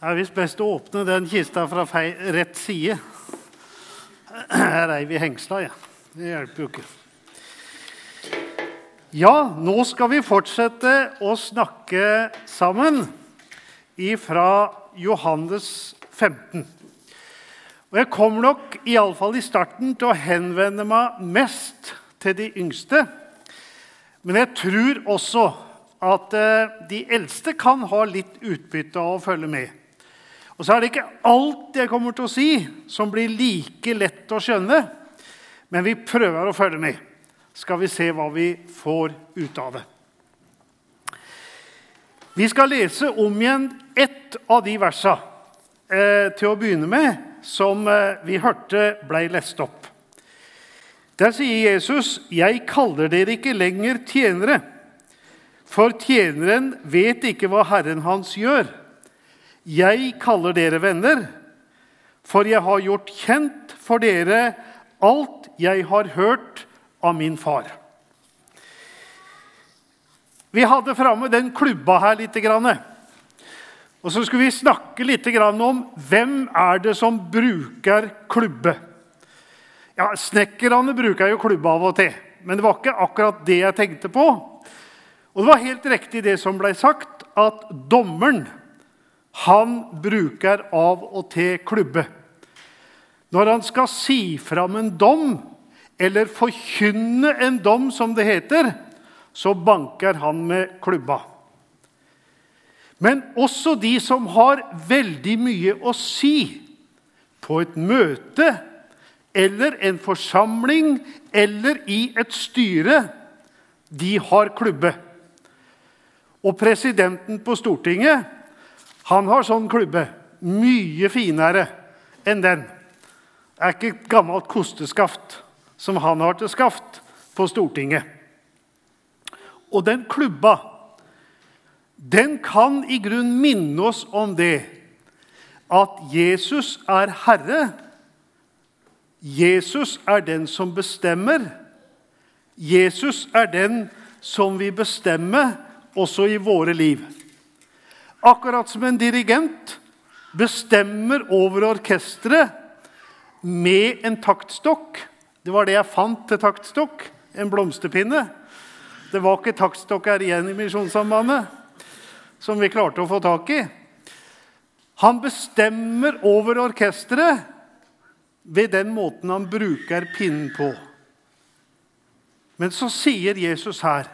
Det er visst best å åpne den kista fra fei, rett side. Her reiv vi hengsla, ja. Det hjelper jo ikke. Ja, nå skal vi fortsette å snakke sammen fra Johannes 15. Og Jeg kommer nok iallfall i starten til å henvende meg mest til de yngste. Men jeg tror også at eh, de eldste kan ha litt utbytte av å følge med. Og så er det ikke alt jeg kommer til å si, som blir like lett å skjønne. Men vi prøver å følge med. Skal vi se hva vi får ut av det. Vi skal lese om igjen ett av de versa eh, til å begynne med, som eh, vi hørte ble lest opp. Der sier Jesus, 'Jeg kaller dere ikke lenger tjenere', for tjeneren vet ikke hva Herren hans gjør. 'Jeg kaller dere venner, for jeg har gjort kjent for dere alt jeg har hørt av min far.' Vi hadde framme den klubba her litt. Og så skulle vi snakke litt om hvem er det som bruker klubbe. Ja, Snekkerne bruker jo klubbe av og til, men det var ikke akkurat det jeg tenkte på. Og det var helt riktig det som ble sagt, at dommeren han bruker av og til klubbe. Når han skal si fram en dom, eller forkynne en dom, som det heter, så banker han med klubba. Men også de som har veldig mye å si på et møte eller en forsamling eller i et styre, de har klubbe. Og presidenten på Stortinget han har sånn klubbe. Mye finere enn den. Det er ikke et gammelt kosteskaft som han har til skaft på Stortinget. Og den klubba den kan i grunn minne oss om det at Jesus er herre. Jesus er den som bestemmer. Jesus er den som vil bestemme også i våre liv. Akkurat som en dirigent bestemmer over orkesteret med en taktstokk. Det var det jeg fant til taktstokk. En blomsterpinne. Det var ikke taktstokker igjen i Misjonssambandet som vi klarte å få tak i. Han bestemmer over orkesteret ved den måten han bruker pinnen på. Men så sier Jesus her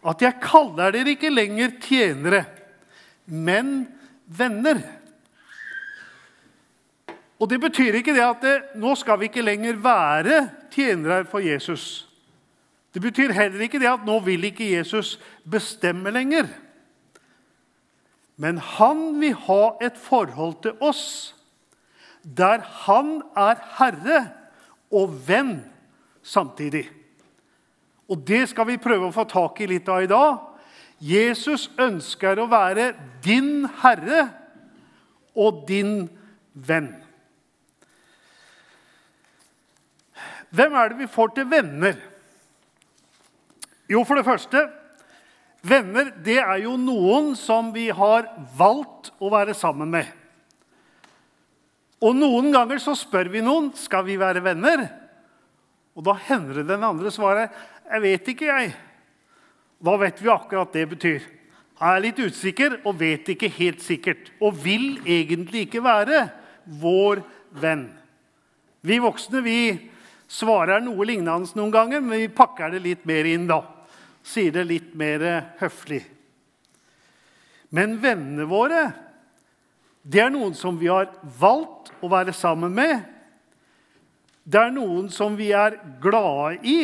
at 'jeg kaller dere ikke lenger tjenere' men venner. Og Det betyr ikke det at det, nå skal vi ikke lenger være tjenere for Jesus. Det betyr heller ikke det at nå vil ikke Jesus bestemme lenger. Men han vil ha et forhold til oss der han er herre og venn samtidig. Og Det skal vi prøve å få tak i litt av i dag. Jesus ønsker å være din herre og din venn. Hvem er det vi får til venner? Jo, for det første Venner det er jo noen som vi har valgt å være sammen med. Og Noen ganger så spør vi noen skal vi være venner. Og Da hender det den andre svaret 'Jeg vet ikke, jeg'. Hva vet vi akkurat det betyr? Han er litt usikker og vet ikke helt sikkert. Og vil egentlig ikke være vår venn. Vi voksne vi svarer noe lignende noen ganger, men vi pakker det litt mer inn. da. Sier det litt mer høflig. Men vennene våre det er noen som vi har valgt å være sammen med. Det er noen som vi er glade i.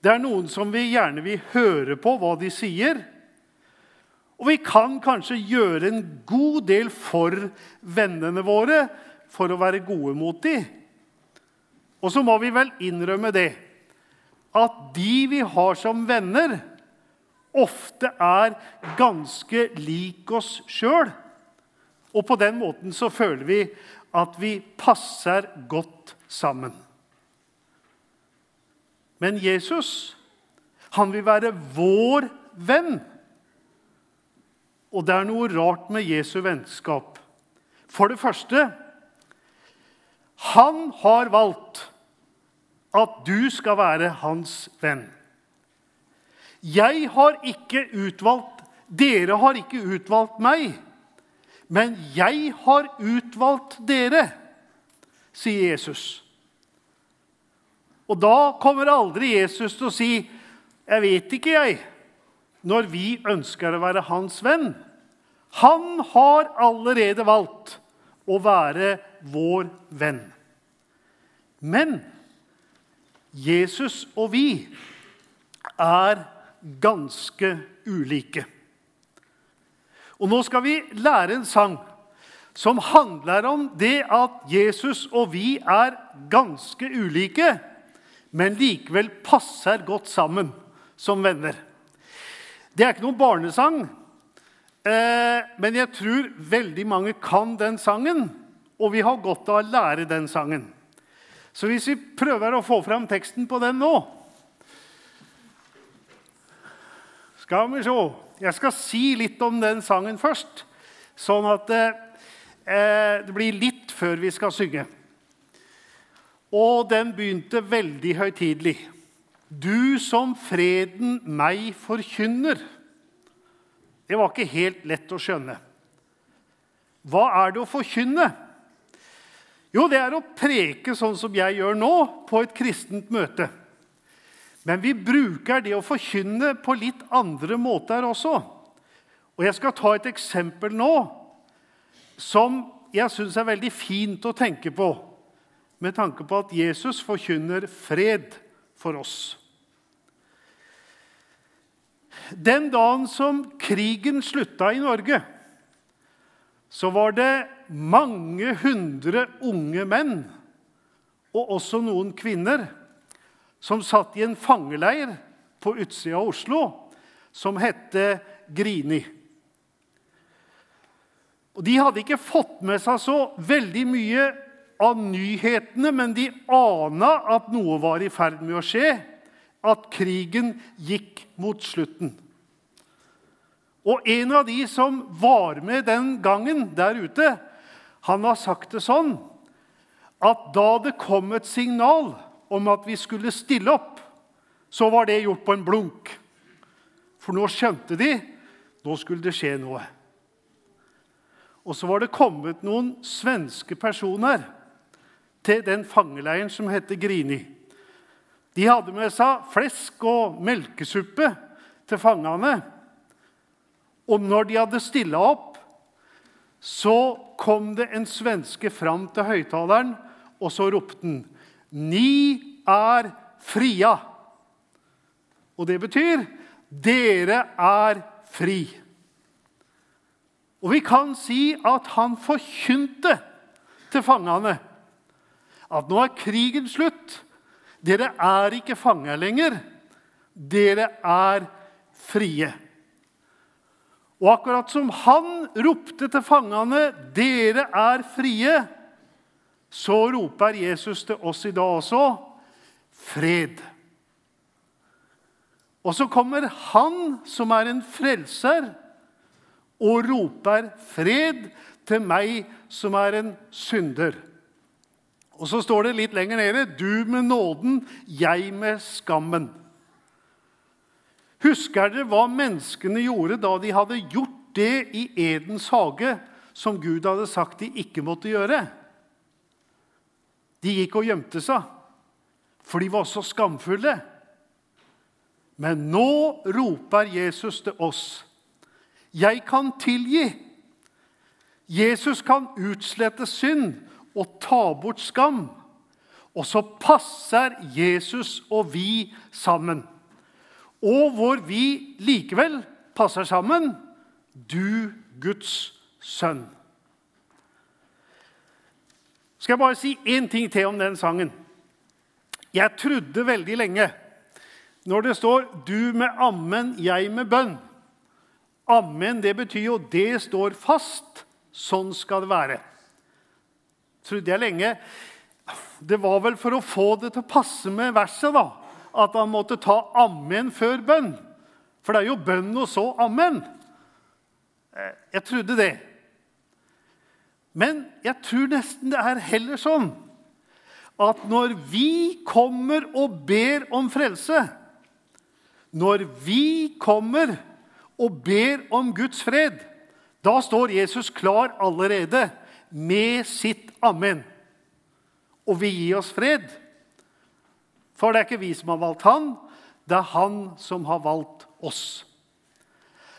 Det er noen som vi gjerne vil høre på hva de sier. Og vi kan kanskje gjøre en god del for vennene våre for å være gode mot dem. Og så må vi vel innrømme det at de vi har som venner, ofte er ganske lik oss sjøl. Og på den måten så føler vi at vi passer godt sammen. Men Jesus, han vil være vår venn. Og det er noe rart med Jesu vennskap. For det første Han har valgt at du skal være hans venn. Jeg har ikke utvalgt Dere har ikke utvalgt meg, men jeg har utvalgt dere, sier Jesus. Og da kommer aldri Jesus til å si, 'Jeg vet ikke, jeg', når vi ønsker å være hans venn. Han har allerede valgt å være vår venn. Men Jesus og vi er ganske ulike. Og nå skal vi lære en sang som handler om det at Jesus og vi er ganske ulike, men likevel passer godt sammen som venner. Det er ikke noen barnesang, eh, men jeg tror veldig mange kan den sangen, og vi har godt av å lære den sangen. Så hvis vi prøver å få fram teksten på den nå Skal vi se. Jeg skal si litt om den sangen først, sånn at eh, det blir litt før vi skal synge. Og den begynte veldig høytidelig. Du som freden meg forkynner. Det var ikke helt lett å skjønne. Hva er det å forkynne? Jo, det er å preke sånn som jeg gjør nå, på et kristent møte. Men vi bruker det å forkynne på litt andre måter også. Og jeg skal ta et eksempel nå som jeg syns er veldig fint å tenke på, med tanke på at Jesus forkynner fred for oss. Den dagen som krigen slutta i Norge, så var det mange hundre unge menn, og også noen kvinner, som satt i en fangeleir på utsida av Oslo som hette Grini. Og De hadde ikke fått med seg så veldig mye av nyhetene, men de ana at noe var i ferd med å skje, at krigen gikk mot slutten. Og en av de som var med den gangen der ute, han har sagt det sånn at da det kom et signal om at vi skulle stille opp, så var det gjort på en blunk. For nå skjønte de nå skulle det skje noe. Og så var det kommet noen svenske personer til den fangeleiren som heter Grini. De hadde med seg flesk og melkesuppe til fangene. Og når de hadde stilla opp, så kom det en svenske fram til høyttaleren, og så ropte han ni er fria. Og det betyr dere er fri. Og vi kan si at han forkynte til fangene at nå er krigen slutt. Dere er ikke fanger lenger. Dere er frie. Og akkurat som han ropte til fangene 'Dere er frie', så roper Jesus til oss i dag også fred. Og så kommer han som er en frelser, og roper fred til meg som er en synder. Og så står det litt lenger nede du med nåden, jeg med skammen. Husker dere hva menneskene gjorde da de hadde gjort det i Edens hage som Gud hadde sagt de ikke måtte gjøre? De gikk og gjemte seg, for de var så skamfulle. Men nå roper Jesus til oss. Jeg kan tilgi. Jesus kan utslette synd og ta bort skam. Og så passer Jesus og vi sammen. Og hvor vi likevel passer sammen du, Guds sønn. Skal jeg bare si én ting til om den sangen? Jeg trodde veldig lenge når det står 'du med ammen, jeg med bønn'. Ammen det betyr jo 'det står fast'. Sånn skal det være. Trodde jeg lenge. Det var vel for å få det til å passe med verset da, at han måtte ta ammen før bønn. For det er jo bønn og så ammen. Eh, jeg trodde det. Men jeg tror nesten det er heller sånn at når vi kommer og ber om frelse, når vi kommer og ber om Guds fred, da står Jesus klar allerede med sitt amen og vil gi oss fred. For det er ikke vi som har valgt han, det er han som har valgt oss.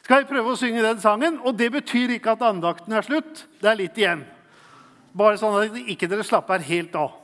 Skal vi prøve å synge den sangen? Og det betyr ikke at andakten er slutt. Det er litt igjen. Bare sånn at ikke dere slapper helt av.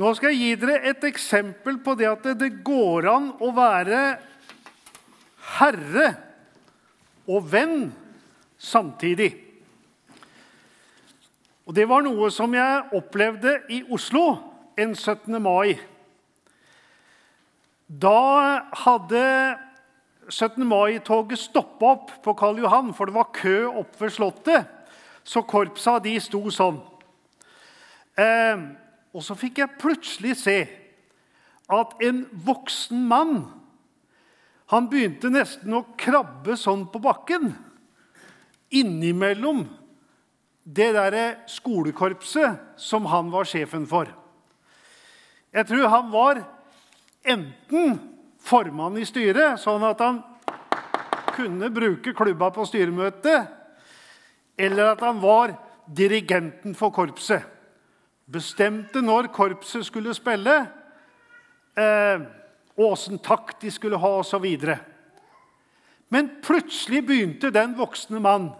Nå skal jeg gi dere et eksempel på det at det går an å være herre og venn samtidig. Og Det var noe som jeg opplevde i Oslo en 17. mai. Da hadde 17. mai-toget stoppa opp på Karl Johan, for det var kø oppe ved Slottet. Så korpsa de sto sånn. Eh, og så fikk jeg plutselig se at en voksen mann han begynte nesten å krabbe sånn på bakken innimellom det derre skolekorpset som han var sjefen for. Jeg tror han var enten formann i styret, sånn at han kunne bruke klubba på styremøtet, eller at han var dirigenten for korpset bestemte når korpset skulle spille, eh, åssen takt de skulle ha osv. Men plutselig begynte den voksne mann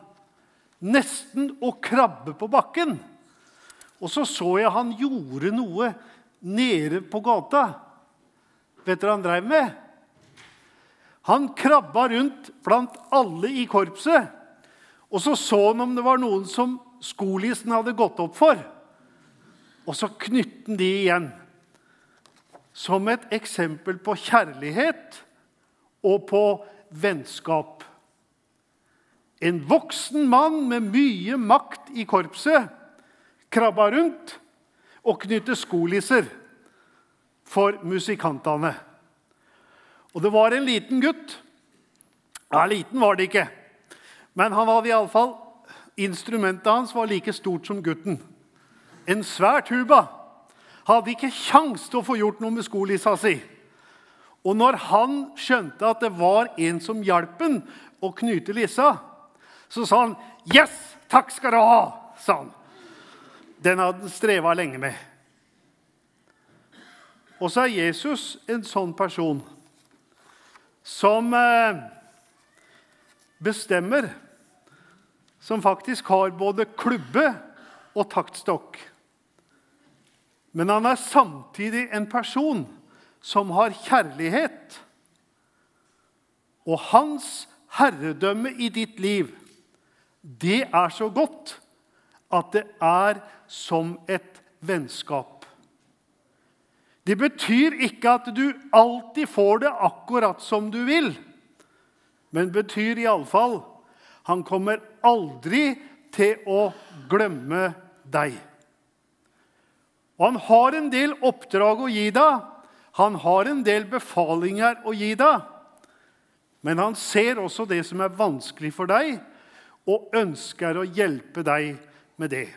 nesten å krabbe på bakken. Og så så jeg han gjorde noe nede på gata. Vet dere hva han drev med? Han krabba rundt blant alle i korpset. Og så så han om det var noen som skolissen hadde gått opp for. Og så knytte han de igjen. Som et eksempel på kjærlighet og på vennskap. En voksen mann med mye makt i korpset krabba rundt og knytte skolisser for musikantene. Og det var en liten gutt. Ja, liten var det ikke. Men han hadde iallfall Instrumentet hans var like stort som gutten en svær tuba, hadde ikke kjangs til å få gjort noe med skolissa si. Og når han skjønte at det var en som hjalp ham å knyte lissa, så sa han 'Yes, takk skal du ha', sa han. Den hadde han streva lenge med. Og så er Jesus en sånn person som eh, bestemmer, som faktisk har både klubbe og taktstokk. Men han er samtidig en person som har kjærlighet. Og hans herredømme i ditt liv, det er så godt at det er som et vennskap. Det betyr ikke at du alltid får det akkurat som du vil, men betyr iallfall han kommer aldri til å glemme deg. Og han har en del oppdrag å gi deg. Han har en del befalinger å gi deg. Men han ser også det som er vanskelig for deg, og ønsker å hjelpe deg med det.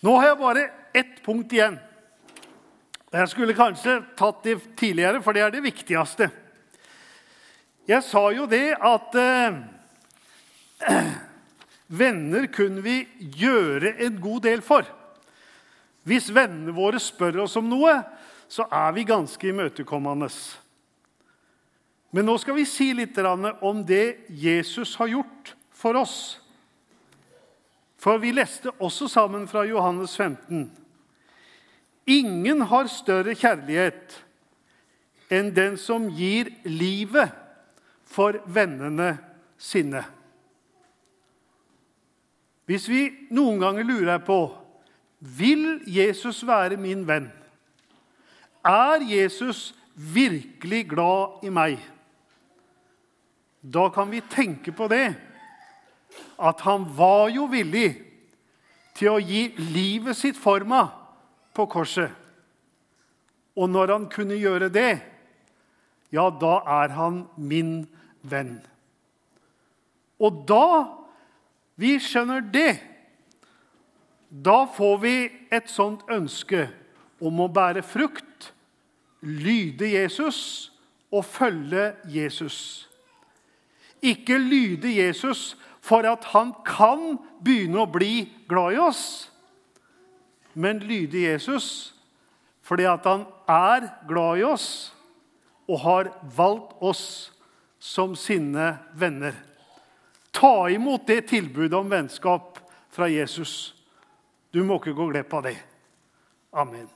Nå har jeg bare ett punkt igjen. Jeg skulle kanskje tatt det tidligere, for det er det viktigste. Jeg sa jo det at eh, venner kunne vi gjøre en god del for. Hvis vennene våre spør oss om noe, så er vi ganske imøtekommende. Men nå skal vi si litt om det Jesus har gjort for oss. For vi leste også sammen fra Johannes 15. Ingen har større kjærlighet enn den som gir livet for vennene sine. Hvis vi noen ganger lurer på vil Jesus være min venn, er Jesus virkelig glad i meg, da kan vi tenke på det at han var jo villig til å gi livet sitt for meg på korset. Og når han kunne gjøre det, ja, da er han min venn. Og da vi skjønner det, da får vi et sånt ønske om å bære frukt, lyde Jesus og følge Jesus. Ikke lyde Jesus for at han kan begynne å bli glad i oss, men lyde Jesus fordi at han er glad i oss og har valgt oss som sine venner. Ta imot det tilbudet om vennskap fra Jesus. Du må ikke gå glipp av det. Amen.